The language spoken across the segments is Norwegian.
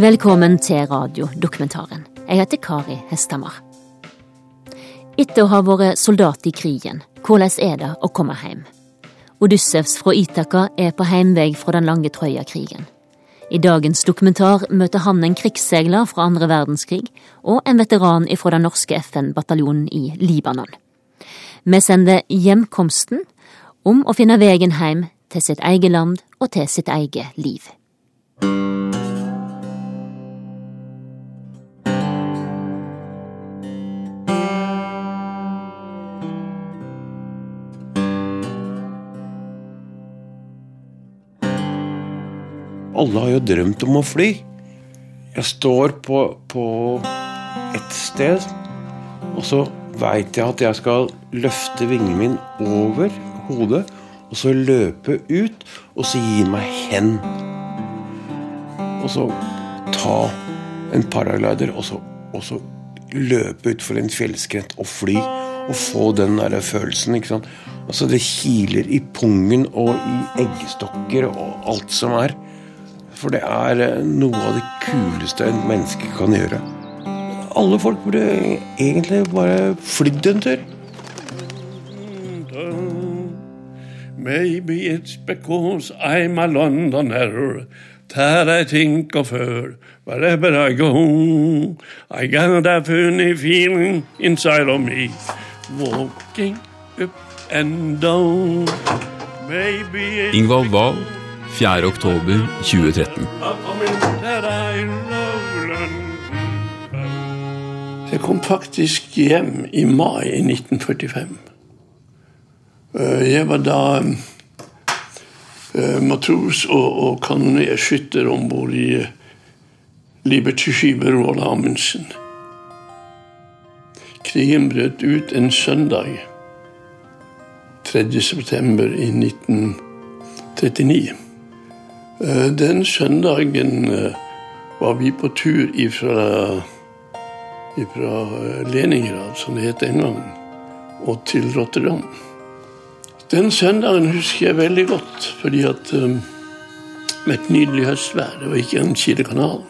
Velkommen til radiodokumentaren. Jeg heter Kari Hestamar. Etter å ha vært soldat i krigen, hvordan er det å komme hjem? Odyssevs fra Itaka er på heimvei fra den lange Trøya-krigen. I dagens dokumentar møter han en krigsseiler fra andre verdenskrig og en veteran fra den norske FN-bataljonen i Libanon. Vi sender hjemkomsten om å finne veien hjem til sitt eget land og til sitt eget liv. Alle har jo drømt om å fly. Jeg står på, på et sted, og så veit jeg at jeg skal løfte vingen min over hodet, og så løpe ut, og så gi meg hen. Og så ta en paraglider, og så, og så løpe utfor en fjellskrent og fly. Og få den der følelsen. ikke sant? Altså Det kiler i pungen og i eggstokker og alt som er. For det er eh, noe av det kuleste en menneske kan gjøre. Alle folk burde egentlig bare flydd en tur. Maybe it's because I'm a Londoner that I think of her wherever I go. I got a funny feeling inside of me, walking up and down. Maybe it's Ingvald Wahl, 4. oktober 2013. that I love London. Jeg kom faktisk hjem i mai i 1945. Eh, Jeg var da eh, matros og, og kanonerskytter om bord i Libertyskipet Liberty-skipet Roald Amundsen. Krigen brøt ut en søndag 3. Den søndagen eh, var vi på tur ifra fra Leningrad, som det het den gangen, og til Rotterdam. Den søndagen husker jeg veldig godt, fordi at med et nydelig høstvær, det var ikke en kilekanal.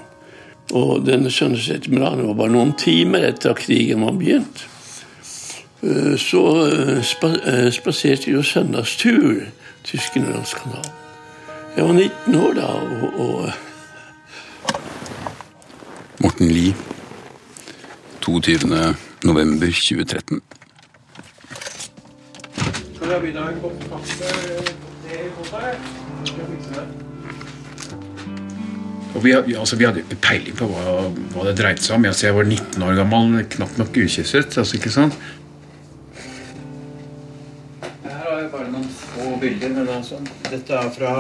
Og denne søndagsettermiddagen var bare noen timer etter at krigen var begynt. Så spa, spaserte vi jo søndagstur til Skinnerlandskanalen. Jeg var 19 år da, og, og Morten Lie, 22. november 2013. Og vi, vi- altså, vi hadde jo ikke peiling på hva, hva det dreide seg om. Altså, jeg var 19 år gammel, knapt nok ukysset. Altså, ikke sant? Få bilder. Men altså, dette er fra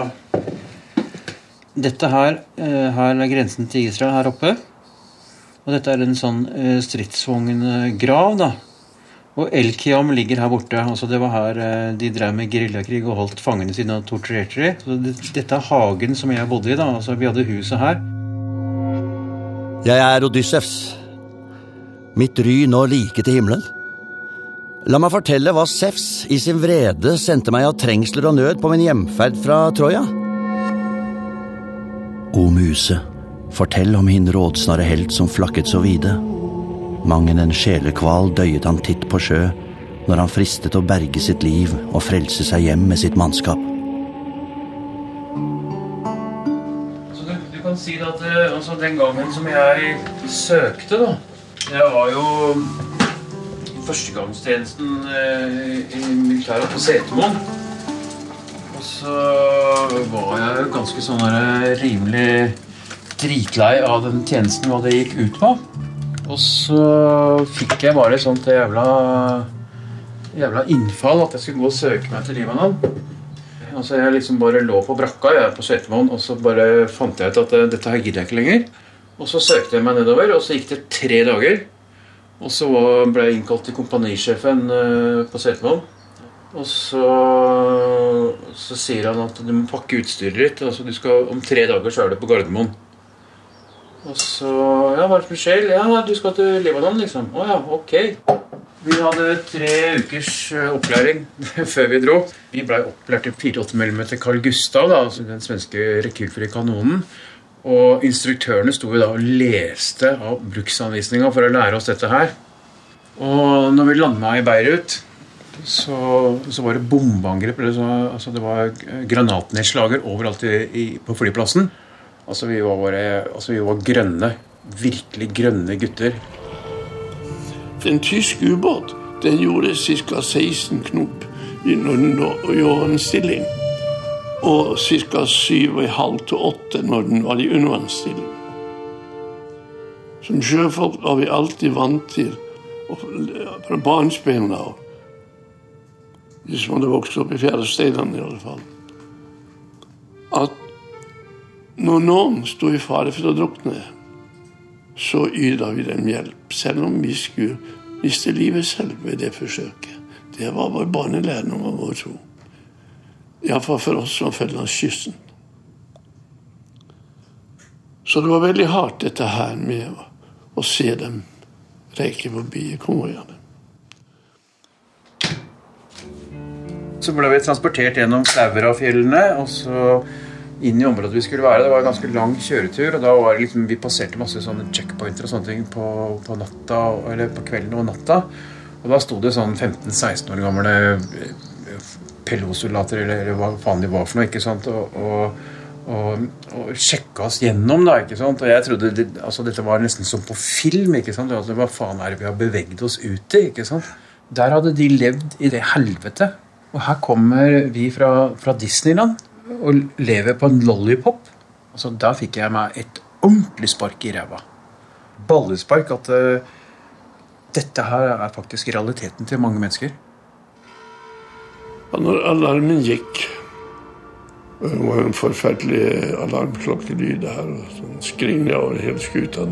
Dette her, eh, her er grensen til Israel her oppe. Og dette er en sånn eh, stridsvogngrav, da. Og Elkiam ligger her borte. altså Det var her eh, de drev med geriljakrig og holdt fangene sine og torturerte dem. Så dette er hagen som jeg bodde i. da, altså Vi hadde huset her. Jeg er Odyssevs. Mitt ry når like til himmelen. La meg fortelle hva Sefs i sin vrede sendte meg av trengsler og nød på min hjemferd fra Troja. O muse, fortell om hin rådsnare helt som flakket så vide. Mangen en sjelekval døyet han titt på sjø, når han fristet å berge sitt liv og frelse seg hjem med sitt mannskap. Så du, du kan si at eh, altså, den gangen som jeg søkte, da Jeg var jo førstegangstjenesten eh, i militæret på Setermoen. Og så var jeg ganske sånn der, rimelig dritlei av den tjenesten, hva det gikk ut på. Og så fikk jeg bare et sånt jævla jævla innfall at jeg skulle gå og søke meg til Libanon. Altså Jeg liksom bare lå på brakka jeg på Setermoen, og så bare fant jeg ut at eh, dette her gidder jeg ikke lenger. Og så søkte jeg meg nedover, og så gikk det tre dager. Og så ble jeg innkalt til kompanisjefen eh, på Setermoen. Og så, så sier han at du må pakke utstyret ditt. Altså du skal, Om tre dager så er du på Gardermoen. Og så Ja, hva er det som skjer? Ja, du skal til Libanon, liksom. Å ja, ok. Vi hadde tre ukers eh, opplæring før vi dro. Vi blei opplært i 4-8 mm Carl Gustav, da, altså den svenske rekylfrie kanonen. Og instruktørene sto jo da og leste av bruksanvisninga for å lære oss dette her. Og når vi landa i Beirut, så, så var det bombeangrep. Altså det var granatnedslager overalt i, i, på flyplassen. Altså vi, var bare, altså vi var grønne. Virkelig grønne gutter. En tysk ubåt den gjorde ca. 16 knop i overvannsstilling. Og ca. 7,5 til 8 når den var i undervannsstilling. Som sjøfolk var vi alltid vant til fra barnsben av Hvis man hadde vokst opp i fjæresteinene, i alle fall. At når noen sto i fare for å drukne, så yta vi dem hjelp. Selv om vi skulle miste livet selv ved det forsøket. Det var vår barnelærdom og vår tro. Iallfall for oss som følger langs kysten. Så det var veldig hardt, dette her med å, å se dem reike forbi konvoiene. Så ble vi transportert gjennom Klauvera-fjellene og så inn i området vi skulle være. Det var en ganske lang kjøretur, og da var det liksom, vi passerte masse sånne checkpointer og sånne ting på, på, natta, eller på kvelden og natta. Og da sto det sånn 15-16 år gamle pellosoldater, eller hva faen de var for noe, ikke sant, og, og, og, og sjekka oss gjennom, da, ikke sant. Og jeg trodde det, altså, dette var nesten som på film, ikke sant. Altså, hva faen er det vi har beveget oss ut i, ikke sant. Der hadde de levd i det helvete. Og her kommer vi fra, fra Disneyland og lever på en lollipop. Altså, da fikk jeg meg et ordentlig spark i ræva. Ballespark. At uh, dette her er faktisk realiteten til mange mennesker. Når alarmen gikk Det var en forferdelig alarmklokkelyd her. og sånn Skringla over hele skuta.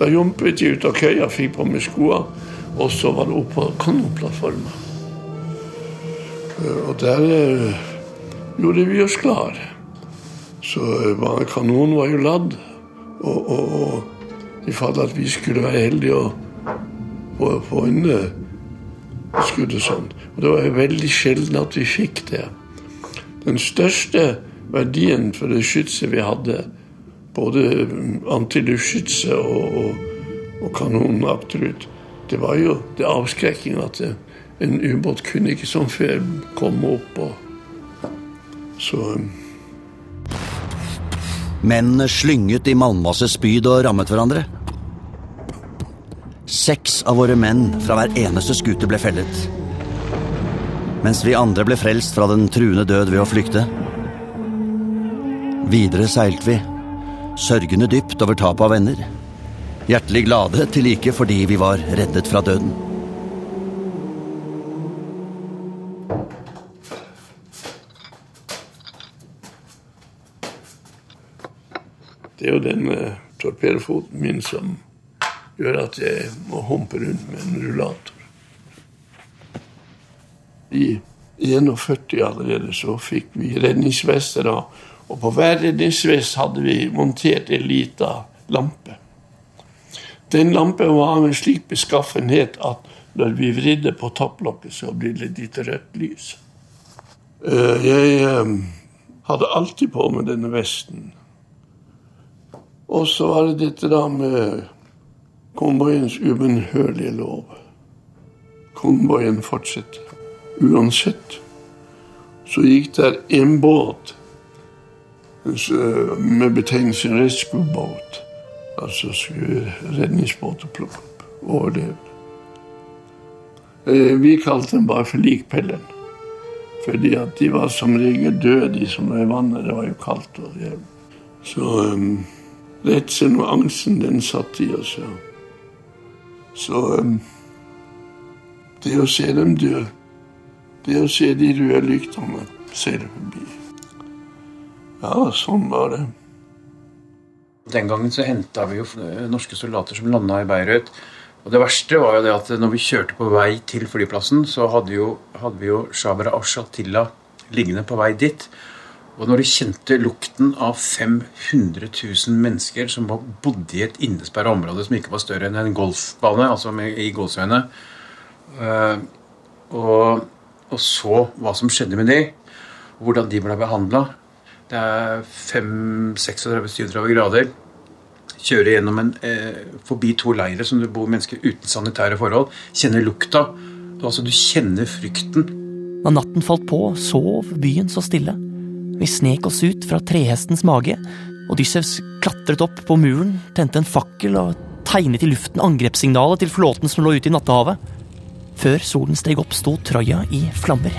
Da jumpet jeg ut av køya, fikk på meg skoene, og så var det opp på kanonplattforma. Og der eh, gjorde vi oss klar. Så eh, kanonen var jo ladd. Og, og, og i fall at vi skulle være heldige og få skuddet sånn. Og det var veldig sjelden at vi fikk det. Den største verdien for det skytset vi hadde, både antiluftskytset og, og, og kanonen akterut, det var jo det avskrekkingen at det, en ubåt kunne ikke som før komme opp og Så Mennene slynget i malmmasse spyd og rammet hverandre. Seks av våre menn fra hver eneste skute ble fellet. Mens vi andre ble frelst fra den truende død ved å flykte. Videre seilte vi, sørgende dypt over tapet av venner. Hjertelig glade til like fordi vi var reddet fra døden. Det er jo den uh, torpedofoten min som gjør at jeg må humpe rundt med en rullator. I 41 allerede så fikk vi redningsvester. Og på hver redningsvest hadde vi montert en lita lampe. Den lampen var av en slik beskaffenhet at når vi vridde på topplokket, så ble det litt rødt lys. Uh, jeg uh, hadde alltid på meg denne vesten. Og så var det dette da med konvoiens ubønnhørlige lov. Konvoien fortsetter. Uansett så gikk der en båt med betegnelsen rescue boat, altså skulle redningsbåter plukke opp overlevende. Vi kalte den bare for likpellen. Fordi at de var som regel døde, de som var i vannet. Det var jo kaldt og jævlig. Så um, redselen og angsten, den satt i oss. Ja. Så det å se dem dø, det å se de røde lyktene seile forbi Ja, sånn var det. Den gangen så henta vi jo norske soldater som landa i Beirut. Og det verste var jo det at når vi kjørte på vei til flyplassen, så hadde, jo, hadde vi jo Shabra Ashatilla liggende på vei dit. Og når de kjente lukten av 500 000 mennesker som bodde i et innesperra område som ikke var større enn en golfbane, altså i Gåsøyene, uh, og, og, så hva som skjedde med de, hvordan de ble behandla, Det er 5-36-37 grader. Kjører gjennom en, eh, forbi to leirer som du bor mennesker uten sanitære forhold. Kjenner lukta. Altså, du kjenner frykten. Da natten falt på, sov byen så stille. Vi snek oss ut fra trehestens mage. Odyssevs klatret opp på muren, tente en fakkel og tegnet i luften angrepssignalet til flåten som lå ute i Nattehavet. Før solen steg opp, sto Troja i flammer.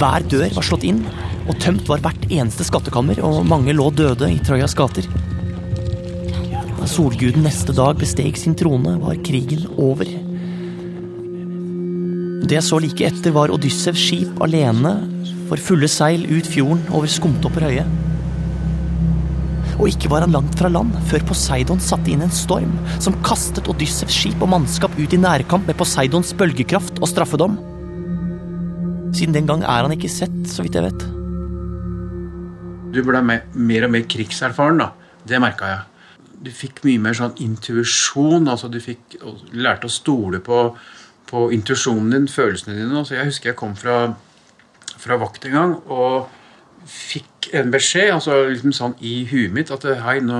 Hver dør var slått inn, og tømt var hvert eneste skattekammer, og mange lå døde i Trojas gater. Da solguden neste dag besteg sin trone, var krigen over. Det jeg så like etter, var Odyssevs skip alene for fulle seil ut fjorden over Skumtopper høye. Og ikke var han langt fra land før Poseidon satte inn en storm som kastet Odyssevs skip og mannskap ut i nærkamp med Poseidons bølgekraft og straffedom. Siden den gang er han ikke sett, så vidt jeg vet. Du ble mer, og mer krigserfaren, da. Det merka jeg. Du fikk mye mer sånn intuisjon. Altså du fikk, lærte å stole på, på intuisjonen din, følelsene dine. Altså jeg husker jeg kom fra, fra vakt en gang og fikk en beskjed altså liksom sånn i huet mitt at hei, nå,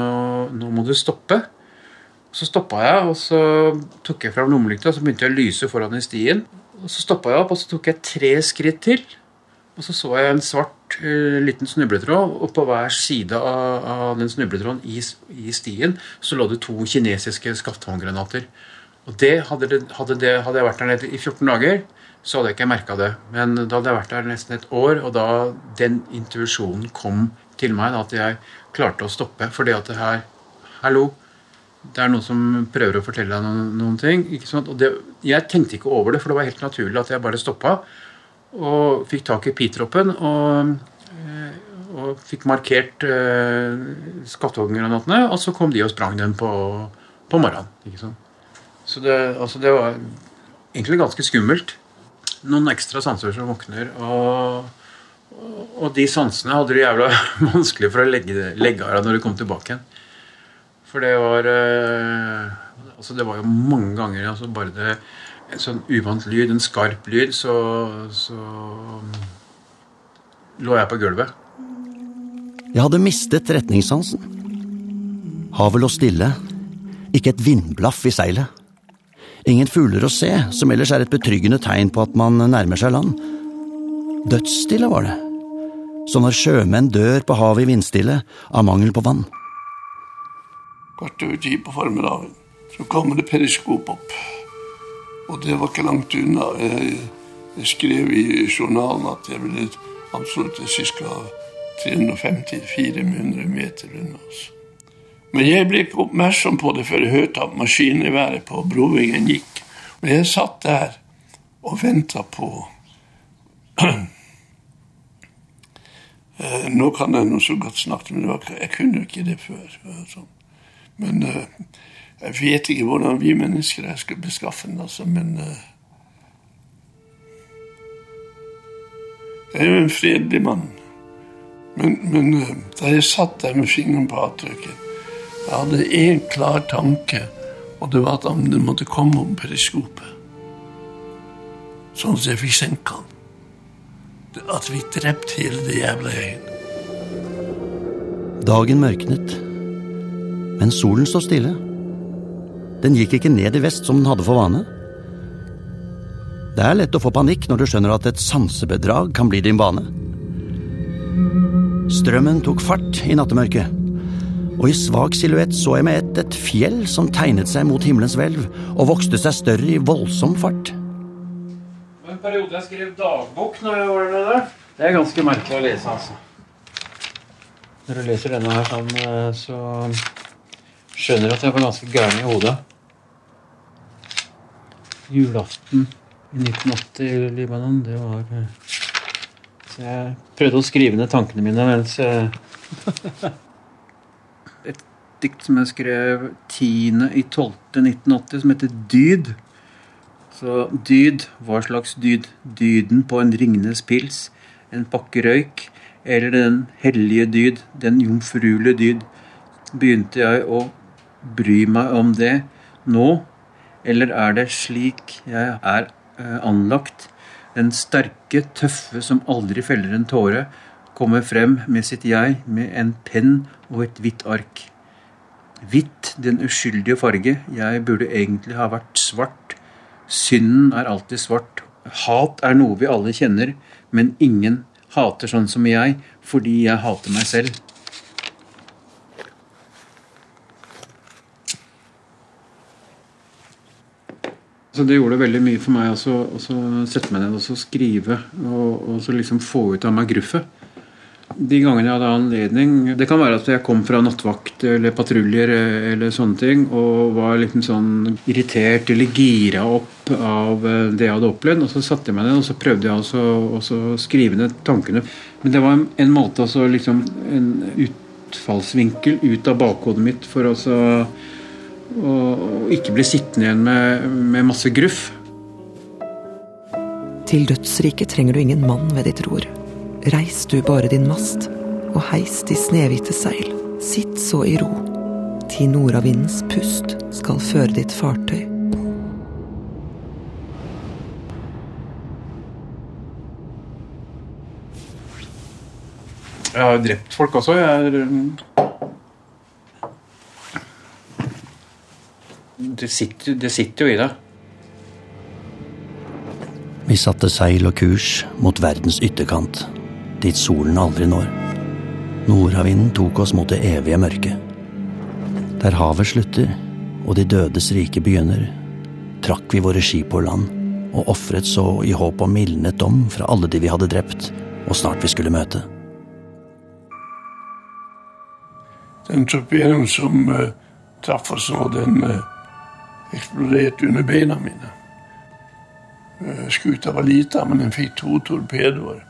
nå må du stoppe. Så stoppa jeg, og så tok jeg fram lommelykta og så begynte jeg å lyse foran i stien. Og Så stoppa jeg opp, og så tok jeg tre skritt til. Og så så jeg en svart uh, liten snubletråd, og på hver side av, av den snubletråden i, i, stien så lå det to kinesiske skatthåndgranater. Og det hadde, det, hadde, det, hadde jeg vært der nede i 14 dager, så hadde jeg ikke merka det. Men da hadde jeg vært der nesten et år, og da den intuisjonen kom til meg, da, at jeg klarte å stoppe. Fordi at det her Hallo, det er noen som prøver å fortelle deg noen, noen ting. Og det, jeg tenkte ikke over det, for det var helt naturlig at jeg bare stoppa. Og fikk tak i pitroppen og, eh, og fikk markert eh, skatthoggergranatene. Og så kom de og sprang dem på, på morgenen. Så det, altså det var egentlig ganske skummelt. Noen ekstra sanser som våkner. og og de sansene hadde du jævla vanskelig for å legge, av deg når du kom tilbake igjen. For det var eh, altså Det var jo mange ganger altså bare det, en sånn uvant lyd, en skarp lyd, så, så lå jeg på gulvet. Jeg hadde mistet retningssansen. Havet lå stille. Ikke et vindblaff i seilet. Ingen fugler å se, som ellers er et betryggende tegn på at man nærmer seg land. Dødsstille var det. Som når sjømenn dør på havet i vindstille av mangel på vann kvart over ti på formiddagen. Så kommer det periskop opp. Og det var ikke langt unna. Jeg, jeg skrev i journalen at jeg ville absolutt ca. 350-400 meter unna oss. Men jeg ble ikke oppmerksom på det før jeg hørte at maskingeværet på Brovingen gikk. Og jeg satt der og venta på eh, Nå kan jeg noe så godt snakke, men jeg kunne jo ikke det før. Sånn. Men uh, jeg vet ikke hvordan vi mennesker er skal den, altså, men uh, Jeg er jo en fredelig mann. Men, men da jeg satt der med fingeren på avtrykket, jeg hadde én klar tanke, og det var at han måtte komme om periskopet. Sånn at jeg fikk senka han. At vi drepte hele det jævla gjengen. Dagen mørknet. Men solen står stille. Den gikk ikke ned i vest som den hadde for vane. Det er lett å få panikk når du skjønner at et sansebedrag kan bli din vane. Strømmen tok fart i nattemørket, og i svak silhuett så jeg med ett et fjell som tegnet seg mot himmelens hvelv og vokste seg større i voldsom fart. Det var en periode jeg skrev dagbok når jeg var der. Det er ganske merkelig å lese, altså. Når du leser denne her sånn, eh, så skjønner du at jeg var ganske gæren i hodet. Julaften i 1980 i Libanon, det var eh, Så jeg prøvde å skrive ned tankene mine mens dikt som jeg skrev 10.12.1980, som heter Dyd. Så dyd, hva slags dyd? Dyden på en Ringnes pils, en pakke røyk, eller den hellige dyd, den jomfruelige dyd, begynte jeg å bry meg om det nå, eller er det slik jeg er eh, anlagt, den sterke, tøffe som aldri feller en tåre, kommer frem med sitt jeg med en penn og et hvitt ark. Hvitt, den uskyldige farge. Jeg burde egentlig ha vært svart. Synden er alltid svart. Hat er noe vi alle kjenner, men ingen hater sånn som jeg, fordi jeg hater meg selv. Så det gjorde veldig mye for meg å sette meg ned og skrive. Og, og liksom få ut av meg gruffet. De gangene jeg hadde anledning Det kan være at jeg kom fra nattvakt eller patruljer eller sånne ting og var liksom sånn irritert eller gira opp av eh, det jeg hadde opplevd. Og så satte jeg meg ned og så prøvde jeg også å skrive ned tankene. Men det var en måte altså liksom En utfallsvinkel ut av bakhodet mitt for å ikke bli sittende igjen med, med masse gruff. Til dødsriket trenger du ingen mann ved ditt ror. Reis du bare din mast, og heis de snehvite seil. Sitt så i ro, til nordavindens pust skal føre ditt fartøy. Jeg har drept folk også. Jeg er det sitter, det sitter jo i deg. Vi satte seil og kurs mot verdens ytterkant dit solen aldri når. Nordavinden tok oss mot det evige mørket. Der havet slutter og de dødes rike begynner, trakk vi våre skip på land og ofret så i håp om mildnet dom fra alle de vi hadde drept og snart vi skulle møte. Den torpedoen som uh, traff oss nå, den uh, eksploderte under beina mine. Uh, skuta var lita, men den fikk to torpedoer.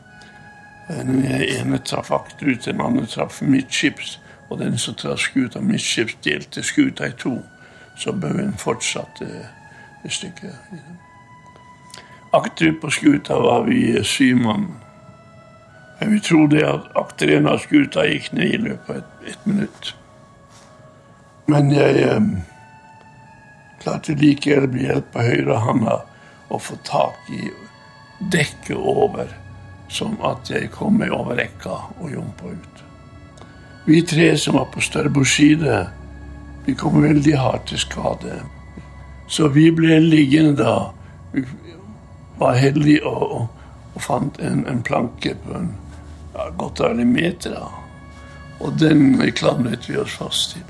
Den ene traff akterut, den andre traff midtskips. Og den som traff skuta midtskips, delte skuta i to. Så baugen fortsatte et stykke. Akterut på skuta var vi syv mann. Jeg vil tro det at akterenden av skuta gikk ned i løpet av et, et minutt. Men jeg eh, klarte likevel med hjelp av høyrehånda å få tak i dekket over som at jeg kom meg over rekka og jumpa ut. Vi tre som var på Størbos side, vi kom veldig hardt til skade. Så vi ble liggende da. Vi var heldige og, og, fant en, en, planke på en ja, godt over en meter. da. Og den klamret vi oss fast til.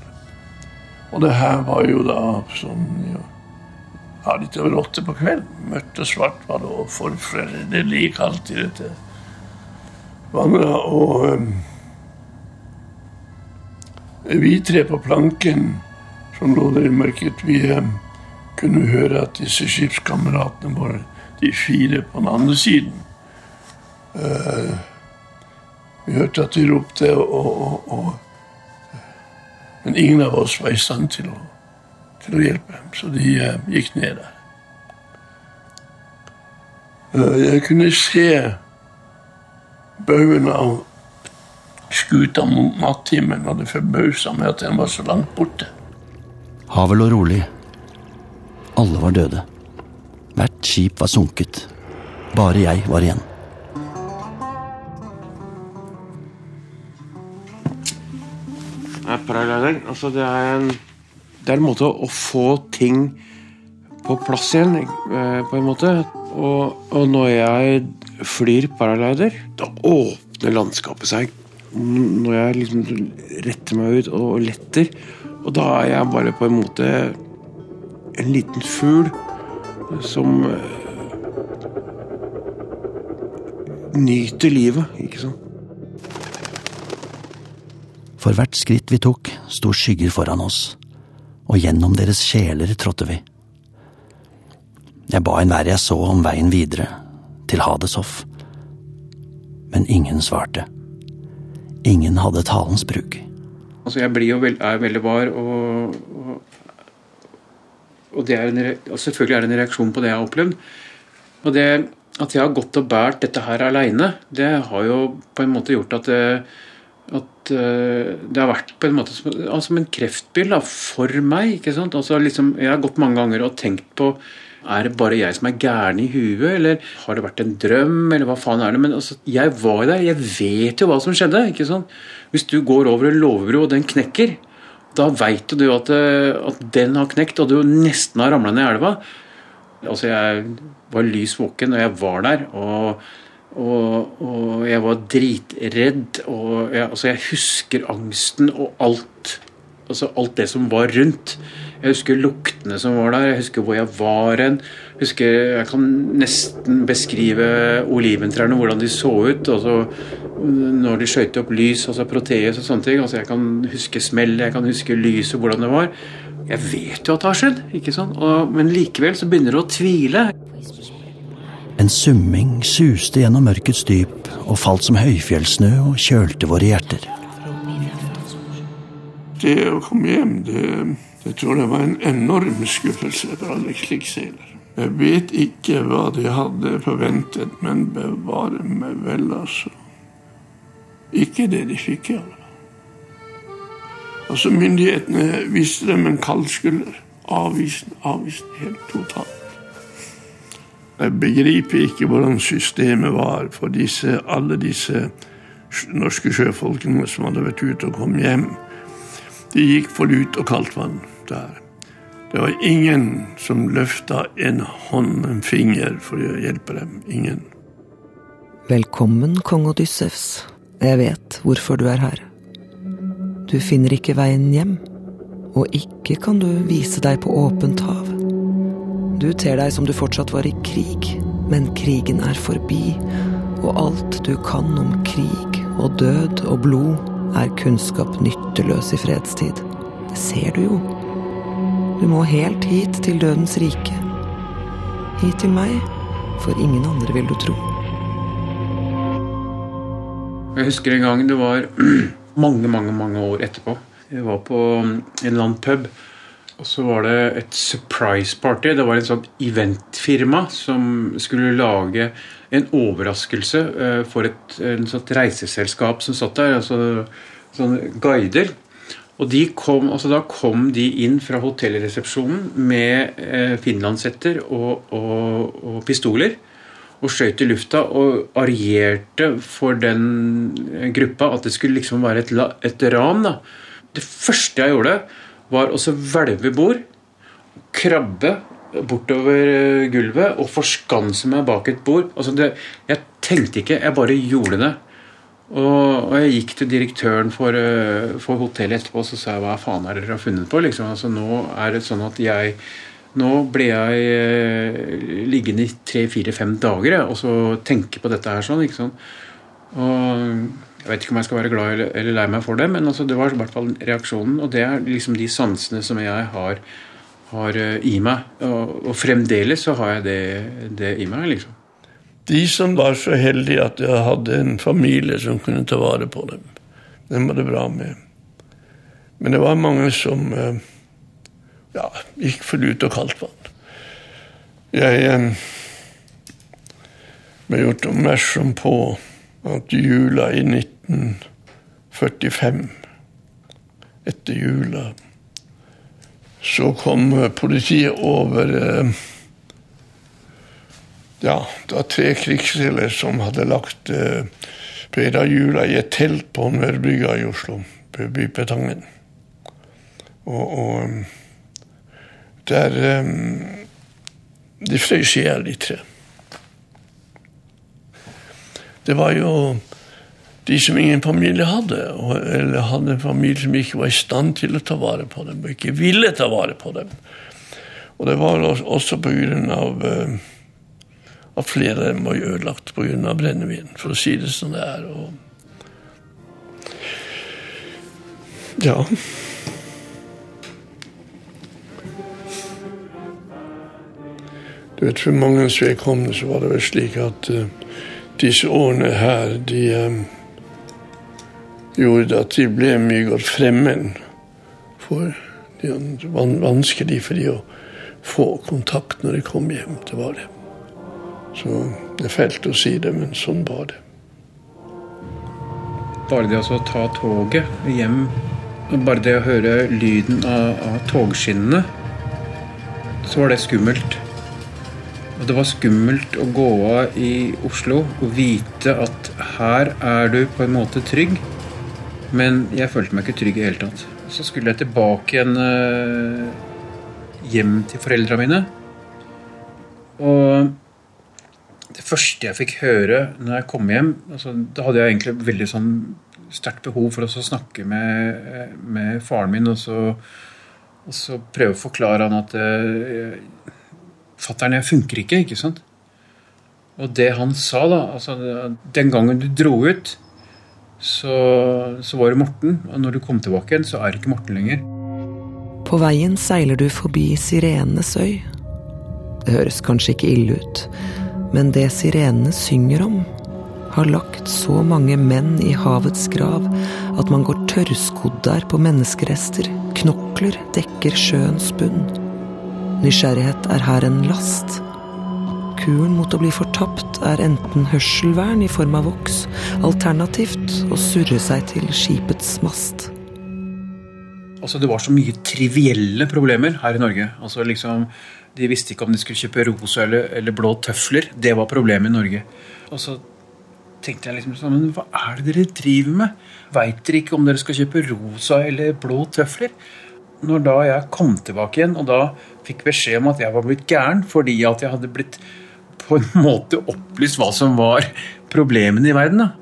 Og det her var jo da sånn ja, litt over åtte på kvelden. Mørkt og svart var det, og forferdelig kaldt i dette vandra og um, Vi tre på planken som lå der i mørket, vi um, kunne høre at disse skipskameratene våre, de fire på den andre siden uh, Vi hørte at de ropte, og, og, og, men ingen av oss var i stand til å, til å hjelpe så de uh, gikk ned der. Uh, jeg kunne se baugen av skuta mot nattimen, og det forbausa meg at den var så langt borte. Havet lå rolig. Alle var døde. Hvert skip var sunket. Bare jeg var igjen. Altså, det er en Det er en måte å få ting på plass igjen, eh, på en måte. Og, og når jeg flyr paraglider, da åpner landskapet seg. Når jeg liksom retter meg ut og letter. Og da er jeg bare på en måte en liten fugl som uh, nyter livet, ikke sant. For hvert skritt vi tok, sto skygger foran oss, og gjennom deres sjeler trådte vi. Jeg ba enhver jeg så om veien videre, til Hadeshoff. Men ingen svarte. Ingen hadde talens bruk. Altså, jeg blir jo veld, er veldig var, og, og, og, en, og selvfølgelig er det en reaksjon på det jeg har opplevd. Og det at jeg har gått og båret dette her aleine, det har jo på en måte gjort at det, at eh, det har vært på en måte som, altså en kreftbil da, for meg. ikke sant? Altså liksom, Jeg har gått mange ganger og tenkt på er det bare jeg som er gæren i huet, eller har det vært en drøm, eller hva faen er det? Men altså, jeg var der, jeg vet jo hva som skjedde. ikke sant? Hvis du går over en låvebro, og den knekker, da veit du at, eh, at, den har knekt, og du nesten har ramla ned i elva. Altså, jeg var lys våken, og jeg var der. og og, og, jeg var dritredd. Og jeg, altså jeg husker angsten og alt. Altså alt det som var rundt. Jeg husker luktene som var der, jeg husker hvor jeg var hen. Jeg, jeg kan nesten beskrive oliventrærne, hvordan de så ut. Altså, når de skøyt opp lys, altså proteus og sånne ting. Altså, jeg kan huske smell, jeg kan huske lyset, hvordan det var. Jeg vet jo at det har skjedd, ikke sant? Og, men likevel så begynner du å tvile. En summing suste gjennom mørkets dyp og falt som høyfjellssnø og kjølte våre hjerter. Det å komme hjem, det, det tror det var en enorm skuffelse for alle krigsseilere. Jeg vet ikke hva de hadde forventet, men bevare meg vel, altså. Ikke det de fikk, i alle fall. Altså, myndighetene viste dem en kald skulder. avvist avviste helt totalt. Jeg begriper ikke hvordan systemet var for disse, alle disse norske sjøfolkene som hadde vært ute og kom hjem. De gikk for lut og kaldt vann der. Det var ingen som løfta en hånd, en finger, for å hjelpe dem. Ingen. Velkommen, kong Odyssevs. Jeg vet hvorfor du er her. Du finner ikke veien hjem, og ikke kan du vise deg på åpent hav. Du ter deg som du fortsatt var i krig, men krigen er forbi, og alt du kan om krig og død og blod, er kunnskap nytteløs i fredstid. Det ser du jo. Du må helt hit til dødens rike. Hit til meg, for ingen andre vil du tro. Jeg husker en gang det var mange, mange, mange år etterpå. Jeg var på en eller annen pub og så var det et surprise party. Det var et sånt eventfirma som skulle lage en overraskelse eh, for et et reiseselskap som satt der. altså sånne guider. Og kom, altså Da kom de inn fra hotellresepsjonen med eh, finlandshetter og, og, og, pistoler. Og skjøt i lufta og arierte for den gruppa at det skulle liksom være et, et ran. da. Det første jeg gjorde, var å hvelve bord, krabbe bortover eh, gulvet og forskanse meg bak et bord. Altså det, jeg tenkte ikke, jeg bare gjorde det. Og, og jeg gikk til direktøren for, uh, for, hotellet etterpå og så sa jeg, hva faen er dere har funnet på? Liksom. Altså, nå er det sånn at jeg Nå ble jeg uh, liggende i tre-fire-fem dager og så tenke på dette her sånn. ikke sånn. Og jeg vet ikke om jeg skal være glad eller lei meg for det, men altså, det var i hvert fall reaksjonen. Og det er liksom de sansene som jeg har, har eh, i meg. Og, og, fremdeles så har jeg det, det, i meg, liksom. De som var så heldige at jeg hadde en familie som kunne ta vare på dem, dem var det bra med. Men det var mange som eh, ja, gikk for lut og kaldt vann. Jeg eh, ble gjort oppmerksom på at jula i 1945, etter jula, så kom politiet over eh, Ja, det var tre krigsseilere som hadde lagt eh, feira jula i et telt på Mørbrygga i Oslo, på Bypetangen. Og, og eh, der De frøs i hjel, de tre. Det var jo de som ingen familie hadde, eller hadde en familie som ikke var i stand til å ta vare på dem, og ikke ville ta vare på dem. Og det var også på grunn av uh, at flere av dem var ødelagt pga. brennevin, for å si det som det er. Og ja. Du vet, For manges vedkommende så var det vel slik at uh, disse årene her, de um, gjorde at de ble mye godt fremmed for det var vanskelig for de å få kontakt når de kom hjem. Det var det. Så det er fælt å si det, men sånn var det. Bare det å ta toget hjem, bare det å høre lyden av, av togskinnene, så var det skummelt. Og det var skummelt å gå av i Oslo og vite at her er du på en måte trygg. Men jeg følte meg ikke trygg i hele tatt. Så skulle jeg tilbake igjen eh, hjem til foreldra mine. Og det første jeg fikk høre når jeg kom hjem altså, Da hadde jeg egentlig veldig sånn sterkt behov for å snakke med, med faren min og så, og så prøve å forklare han at eh, Fattern, jeg funker ikke, ikke sant? Og det han sa, da altså, Den gangen du dro ut, så, så var det Morten. Og når du kom tilbake igjen, så er det ikke Morten lenger. På veien seiler du forbi Sirenenes øy. Det høres kanskje ikke ille ut, men det sirenene synger om, har lagt så mange menn i havets grav at man går tørrskodd der på menneskerester. Knokler dekker sjøens bunn. Nysgjerrighet er her en last. Kuren mot å bli fortapt er enten hørselvern i form av voks, alternativt å surre seg til skipets mast. Altså, det var så mye trivielle problemer her i Norge. Altså, liksom, de visste ikke om de skulle kjøpe rosa eller, eller blå tøfler. Det var problemet i Norge. Og så tenkte jeg liksom sånn Men hva er det dere driver med? Veit dere ikke om dere skal kjøpe rosa eller blå tøfler? Når da jeg kom tilbake igjen, og da fikk beskjed om at jeg var blitt gæren fordi at jeg hadde blitt på en måte opplyst hva som var problemene i verden. da.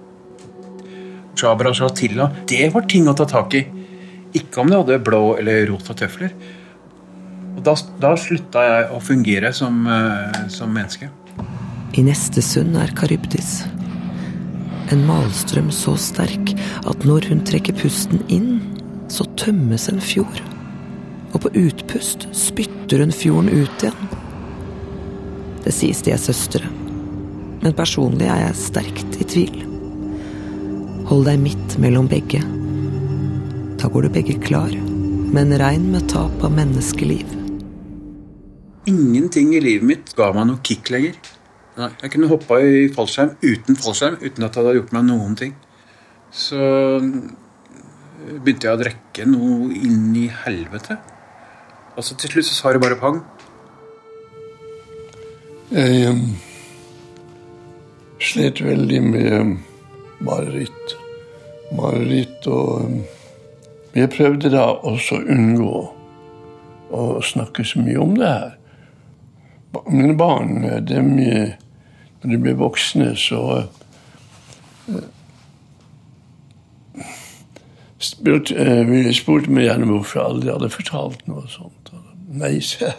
Jabra Shatila, det var ting å ta tak i. Ikke om de hadde blå eller rosa tøfler. Da, da slutta jeg å fungere som, uh, som menneske. I neste sund er Karybdis. En malstrøm så sterk at når hun trekker pusten inn, så tømmes en fjord. Og på utpust spytter hun fjorden ut igjen. Det sies de er søstre, men personlig er jeg sterkt i tvil. Hold deg midt mellom begge. Da går du begge klar, men regn med tap av menneskeliv. Ingenting i livet mitt ga meg noe kick lenger. Jeg kunne hoppa i fallskjerm uten fallskjerm uten at det hadde gjort meg noen ting. Så begynte jeg å drikke noe inn i helvete. Altså Til slutt så sa det bare pang. Jeg um, slet veldig med um, mareritt. Mareritt og um, Jeg prøvde da også å unngå å snakke så mye om det her. Mine barn, dem, når de ble voksne, så uh, spurte, uh, spurte meg gjerne hvorfor jeg aldri hadde fortalt noe sånt. Nei, se.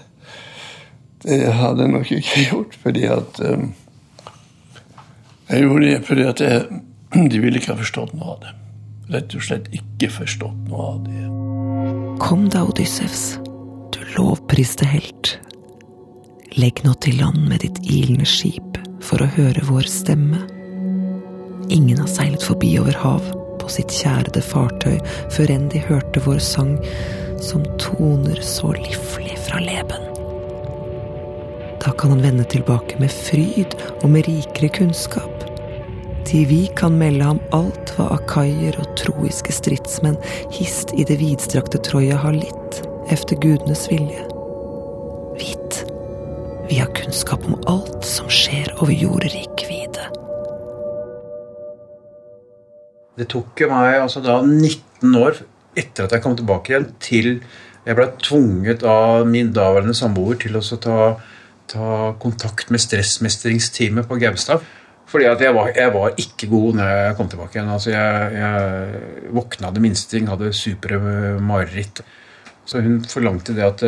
Det hadde jeg nok ikke gjort, fordi at Jeg gjorde det fordi at jeg, de ville ikke ha forstått noe av det. Rett og slett ikke forstått noe av det. Kom da, Odyssevs, du lovpriste helt. Legg nå til land med ditt ilende skip for å høre vår stemme. Ingen har seilet forbi over hav på sitt kjærede fartøy før enn de hørte vår sang, som toner så liflig fra leben. Da kan han vende tilbake med fryd og med rikere kunnskap. Til vi kan melde ham alt hva akaier og troiske stridsmenn hist i det vidstrakte Troja har litt efter gudenes vilje. Vi har kunnskap om alt som skjer over jorderik vide. Det tok jo meg altså da 19 år etter at jeg kom tilbake igjen, til jeg ble tvunget av min daværende samboer til å ta, ta kontakt med stressmestringsteamet på Gaustad. Fordi at jeg var, jeg var, ikke god når jeg kom tilbake igjen. Altså jeg, jeg våkna det minste ting, hadde supre mareritt. Så hun forlangte det at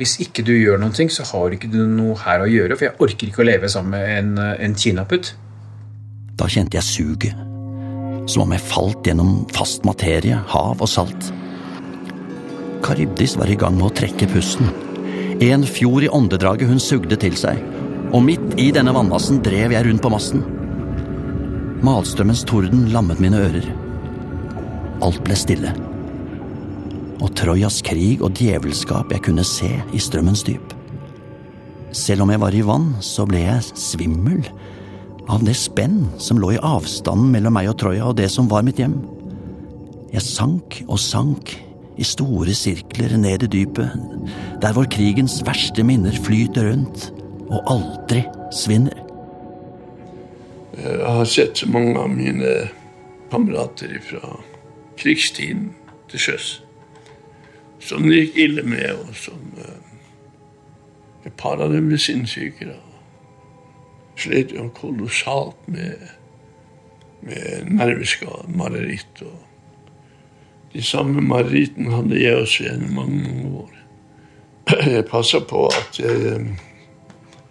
hvis ikke du gjør noen ting, så har ikke du noe her å gjøre. For jeg orker ikke å leve sammen med en, en kinaputt. Da kjente jeg suget. Som om jeg falt gjennom fast materie, hav og salt. Karibdis var i gang med å trekke pusten. En fjord i åndedraget hun sugde til seg og midt i denne vannmassen drev jeg rundt på masten. Malstrømmens torden lammet mine ører. Alt ble stille. Og Trojas krig og djevelskap jeg kunne se i strømmens dyp. Selv om jeg var i vann, så ble jeg svimmel av det spenn som lå i avstanden mellom meg og Troja og det som var mitt hjem. Jeg sank og sank i store sirkler ned i dypet, der hvor krigens verste minner flyter rundt og aldri svinner. Jeg har sett så mange av mine kamerater fra krigstiden til sjøs som det gikk ille med, og som uh, et par av dem ble sinnssyke. Slet jo kolossalt med, med nerveskade, mareritt. og De samme marerittene hadde jeg også gjennom mange, mange år. Jeg passa på at jeg,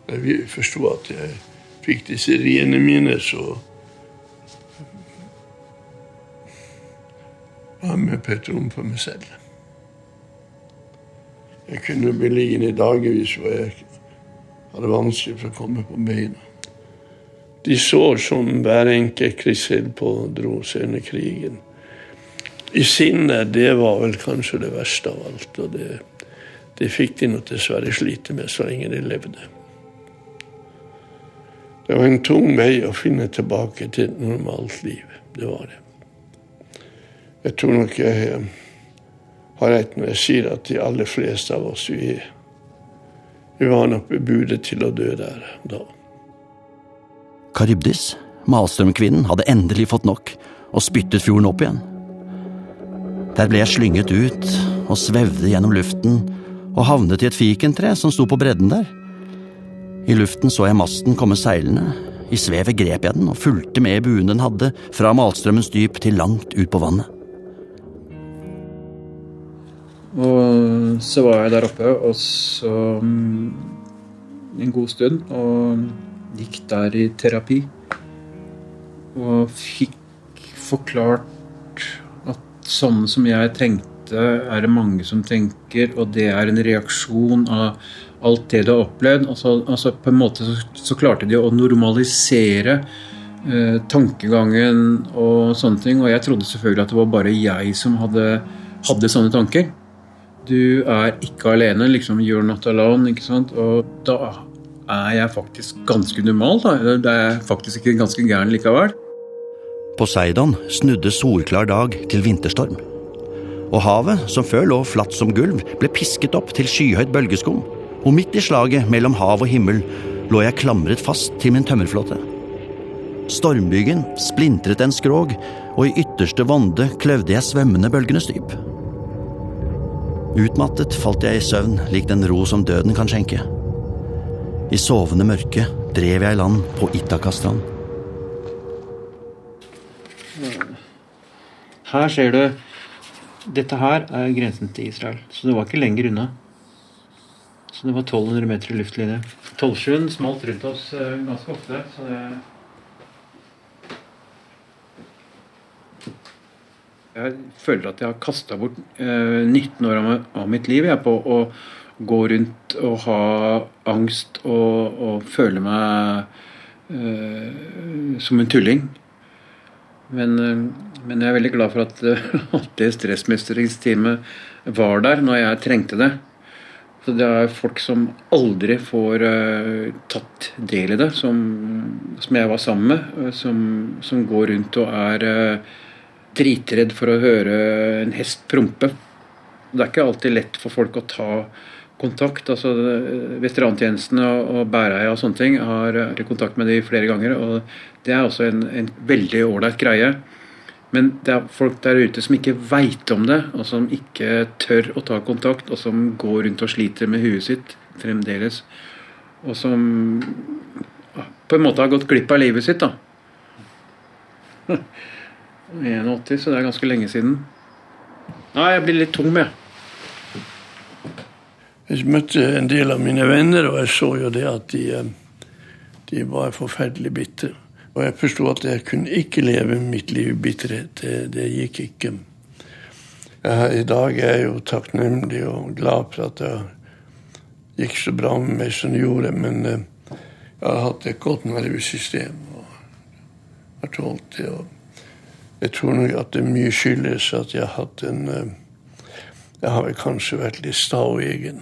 jeg forsto at jeg fikk disse riene mine, så var jeg med på et rom for meg selv. Jeg kunne bli liggende i dagevis hvor jeg hadde vanskelig for å komme på beina. De så som hver enkelt krigsheld pådro seg under krigen. I sinnet, det var vel kanskje det verste av alt. Og det, det fikk de nok dessverre slite med så lenge de levde. Det var en tung vei å finne tilbake til et normalt liv. Det var det. Jeg tror nok jeg har rett når jeg sier at de aller fleste av oss vi, vi var nok bebudet til å dø der da. Karybdis, Malstrøm-kvinnen, hadde endelig fått nok og spyttet fjorden opp igjen. Der ble jeg slynget ut og svevde gjennom luften og havnet i et fikentre som sto på bredden der. I luften så jeg masten komme seilende. I svevet grep jeg den og fulgte med buen den hadde, fra Malstrømmens dyp til langt ut på vannet. Og så var jeg der oppe og så mm, en god stund og gikk der i terapi. Og fikk forklart at sånn som jeg tenkte, er det mange som tenker, og det er en reaksjon av alt det du har opplevd. Altså, altså på en måte så, så, klarte de å normalisere eh, tankegangen og sånne ting. Og jeg trodde selvfølgelig at det var bare jeg som hadde, hadde sånne tanker. Du er ikke alene. liksom You're not alone. ikke sant? Og da er jeg faktisk ganske normal. da. Det er faktisk ikke ganske gæren likevel. Poseidon snudde solklar dag til vinterstorm. Og havet, som før lå flatt som gulv, ble pisket opp til skyhøyt bølgeskum. Og midt i slaget mellom hav og himmel lå jeg klamret fast til min tømmerflåte. Stormbyggen splintret en skrog, og i ytterste vonde kløvde jeg svømmende bølgenes dyp. Utmattet falt jeg i søvn lik den ro som døden kan skjenke. I sovende mørke drev jeg i land på Itakastrand. Her ser du Dette her er grensen til Israel, så det var ikke lenger unna. Så det var 1200 meter i luftlinje. Tollsjøen smalt rundt oss eh, ganske ofte, så det Jeg føler at jeg har kasta bort eh, 19 år av, mitt liv jeg, på å gå rundt og ha angst og, og føle meg eh, som en tulling. Men, eh, men, jeg er veldig glad for at, at det stressmestringsteamet var der når jeg trengte det. Så det er folk som aldri får uh, tatt del i det, som, som, jeg var sammen med, som, som går rundt og er uh, dritredd for å høre en hest prompe. Det er ikke alltid lett for folk å ta kontakt. altså Veterantjenesten og, og Bæreia og sånne ting har, har kontakt med de flere ganger. og Det er også en, en veldig ålreit greie. Men det er folk der ute som ikke veit om det, og som ikke tør å ta kontakt, og som går rundt og sliter med huet sitt fremdeles. Og som på en måte har gått glipp av livet sitt, da. 81, så det er ganske lenge siden. Nei, jeg blir litt tung med. Jeg møtte en del av mine venner, og jeg så jo det at de, eh, de var forferdelig bitre. Og jeg forsto at jeg kunne ikke leve mitt liv i bitterhet. Det, det gikk ikke. Jeg, I dag er jeg jo takknemlig og glad for at det gikk så bra med meg som det gjorde. Men eh, jeg har hatt et godt nervesystem og har tålt det. og jeg tror nok at det mye skyldes at jeg har hatt en eh, Jeg har vel kanskje vært litt sta og egen.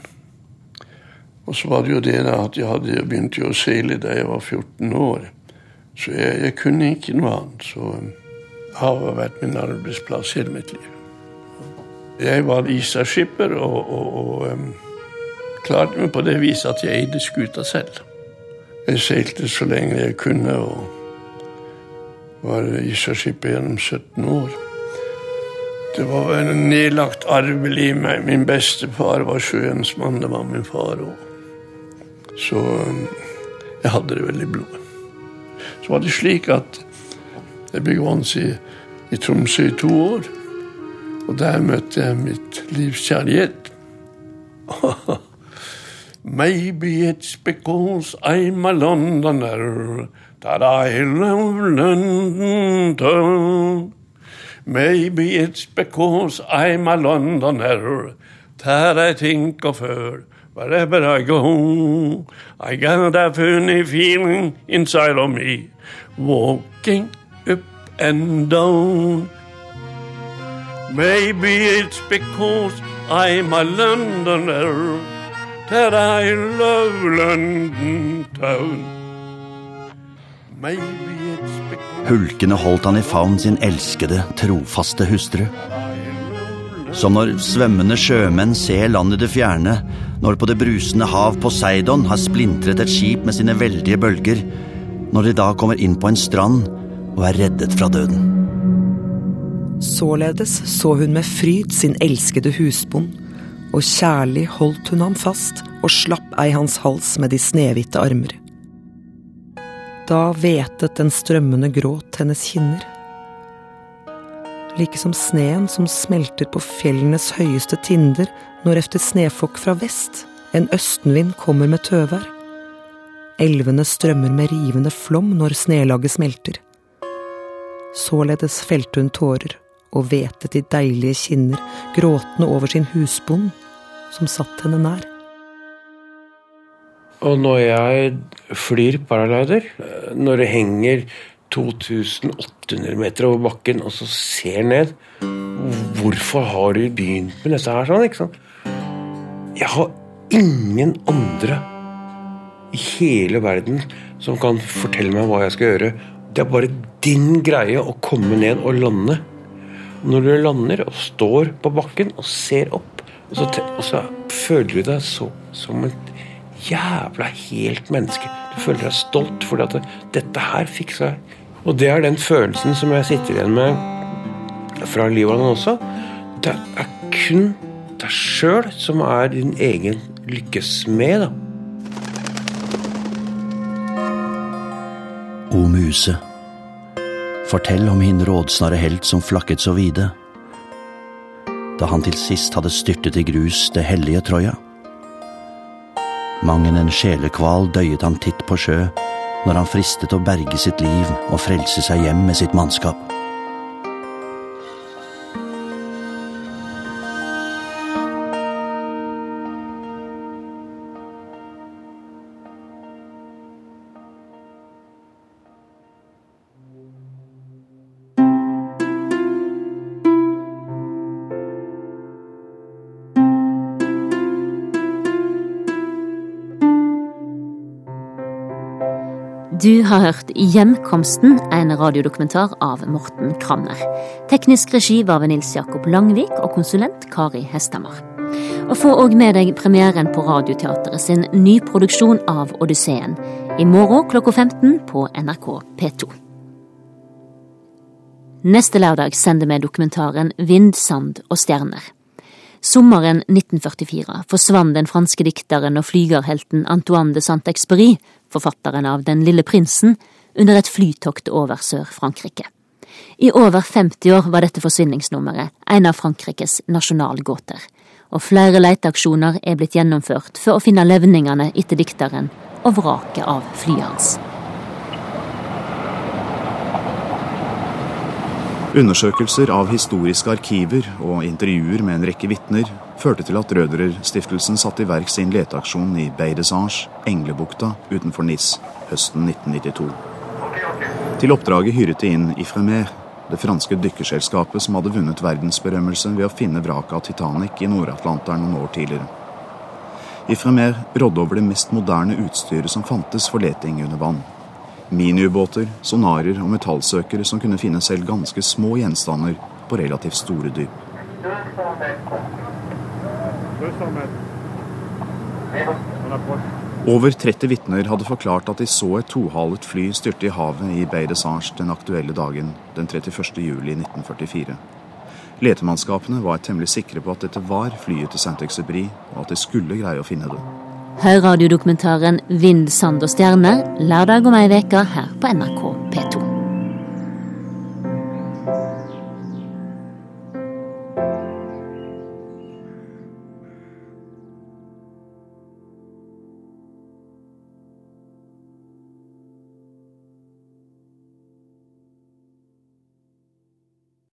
Og så var det jo det at jeg hadde begynt å seile da jeg var 14 år. Så jeg, jeg kunne ikke noe annet. Så eh, havet har vært min arbeidsplass hele mitt liv. Jeg var Isa-skipper og, og, og um, klarte meg på det viset at jeg eide skuta selv. Jeg seilte så lenge jeg kunne og var i gjennom 17 år. Det var en nedlagt arvel i meg. Min bestefar var sjøens mann. Det var min far òg. Så um, jeg hadde det veldig i blodet. Så var det slik at jeg begynte i, i Tromsø i to år. Og der møtte jeg mitt livs kjærlighet. Maybe it's because I'm a Londoner that I love London. Maybe it's because I'm a Londoner that I think of her wherever I go. I got a funny feeling inside of me, walking up and down. Maybe it's because I'm a Londoner that I love London town. Hulkende holdt han i favn sin elskede, trofaste hustru. Som når svømmende sjømenn ser landet det fjerne, når på det brusende hav Poseidon har splintret et skip med sine veldige bølger, når de da kommer inn på en strand og er reddet fra døden. Således så hun med fryd sin elskede husbond, og kjærlig holdt hun ham fast og slapp ei hans hals med de snehvite armer. Da hvetet den strømmende gråt hennes kinner. Like som sneen som smelter på fjellenes høyeste tinder når efter snefokk fra vest en østenvind kommer med tøvær. Elvene strømmer med rivende flom når snelaget smelter. Således felte hun tårer og hvetet de deilige kinner, gråtende over sin husbond, som satt henne nær. Og når jeg flyr paraglider, når det henger 2800 meter over bakken, og så ser ned Hvorfor har du begynt med dette her sånn? ikke sant? Jeg har ingen andre i hele verden som kan fortelle meg hva jeg skal gjøre. Det er bare din greie å komme ned og lande. Når du lander og står på bakken og ser opp, og så, og så føler du deg så, som et jævla helt menneske. Du føler deg stolt fordi at dette her fiksa jeg. Og det er den følelsen som jeg sitter igjen med fra Libanon også. Det er kun deg sjøl som er din egen lykkesmed. O muse, fortell om hin rådsnare helt som flakket så vide, da han til sist hadde styrtet i grus det hellige Troja. Mangen en sjelekval døyet han titt på sjø når han fristet å berge sitt liv og frelse seg hjem med sitt mannskap. Du har hørt Hjemkomsten, en radiodokumentar av Morten Kramner. Teknisk regi var ved Nils Jakob Langvik og konsulent Kari Hestamar. Og få òg med deg premieren på Radioteatret sin nyproduksjon av Odysseen. I morgen klokka 15 på NRK P2. Neste lørdag sender vi dokumentaren Vind, sand og stjerner. Sommeren 1944 forsvant den franske dikteren og flygerhelten Antoine de Saint-Exupéry, forfatteren av Den lille prinsen, under et flytokt over Sør-Frankrike. I over 50 år var dette forsvinningsnummeret en av Frankrikes nasjonalgåter, og flere leteaksjoner er blitt gjennomført for å finne levningene etter dikteren og vraket av flyet hans. Undersøkelser av historiske arkiver og intervjuer med en rekke vitner førte til at Røderer-stiftelsen satte i verk sin leteaksjon i Beidesange, Englebukta utenfor Nis, høsten 1992. Til oppdraget hyret de inn Ifremer, det franske dykkerselskapet som hadde vunnet verdensberømmelse ved å finne vraket av Titanic i Nord-Atlanteren noen år tidligere. Ifremer rådde over det mest moderne utstyret som fantes for leting under vann. Miniubåter, sonarer og metallsøkere som kunne finne selv ganske små gjenstander på relativt store dyp. Over 30 vitner hadde forklart at de så et tohalet fly styrte i havet i Bay de Sarge den aktuelle dagen, den 31. juli 1944. Letemannskapene var temmelig sikre på at dette var flyet til Saint-Exupéry, og at de skulle greie å finne det. Hør radiodokumentaren 'Vind, sand og stjerner' lørdag om ei uke her på NRK.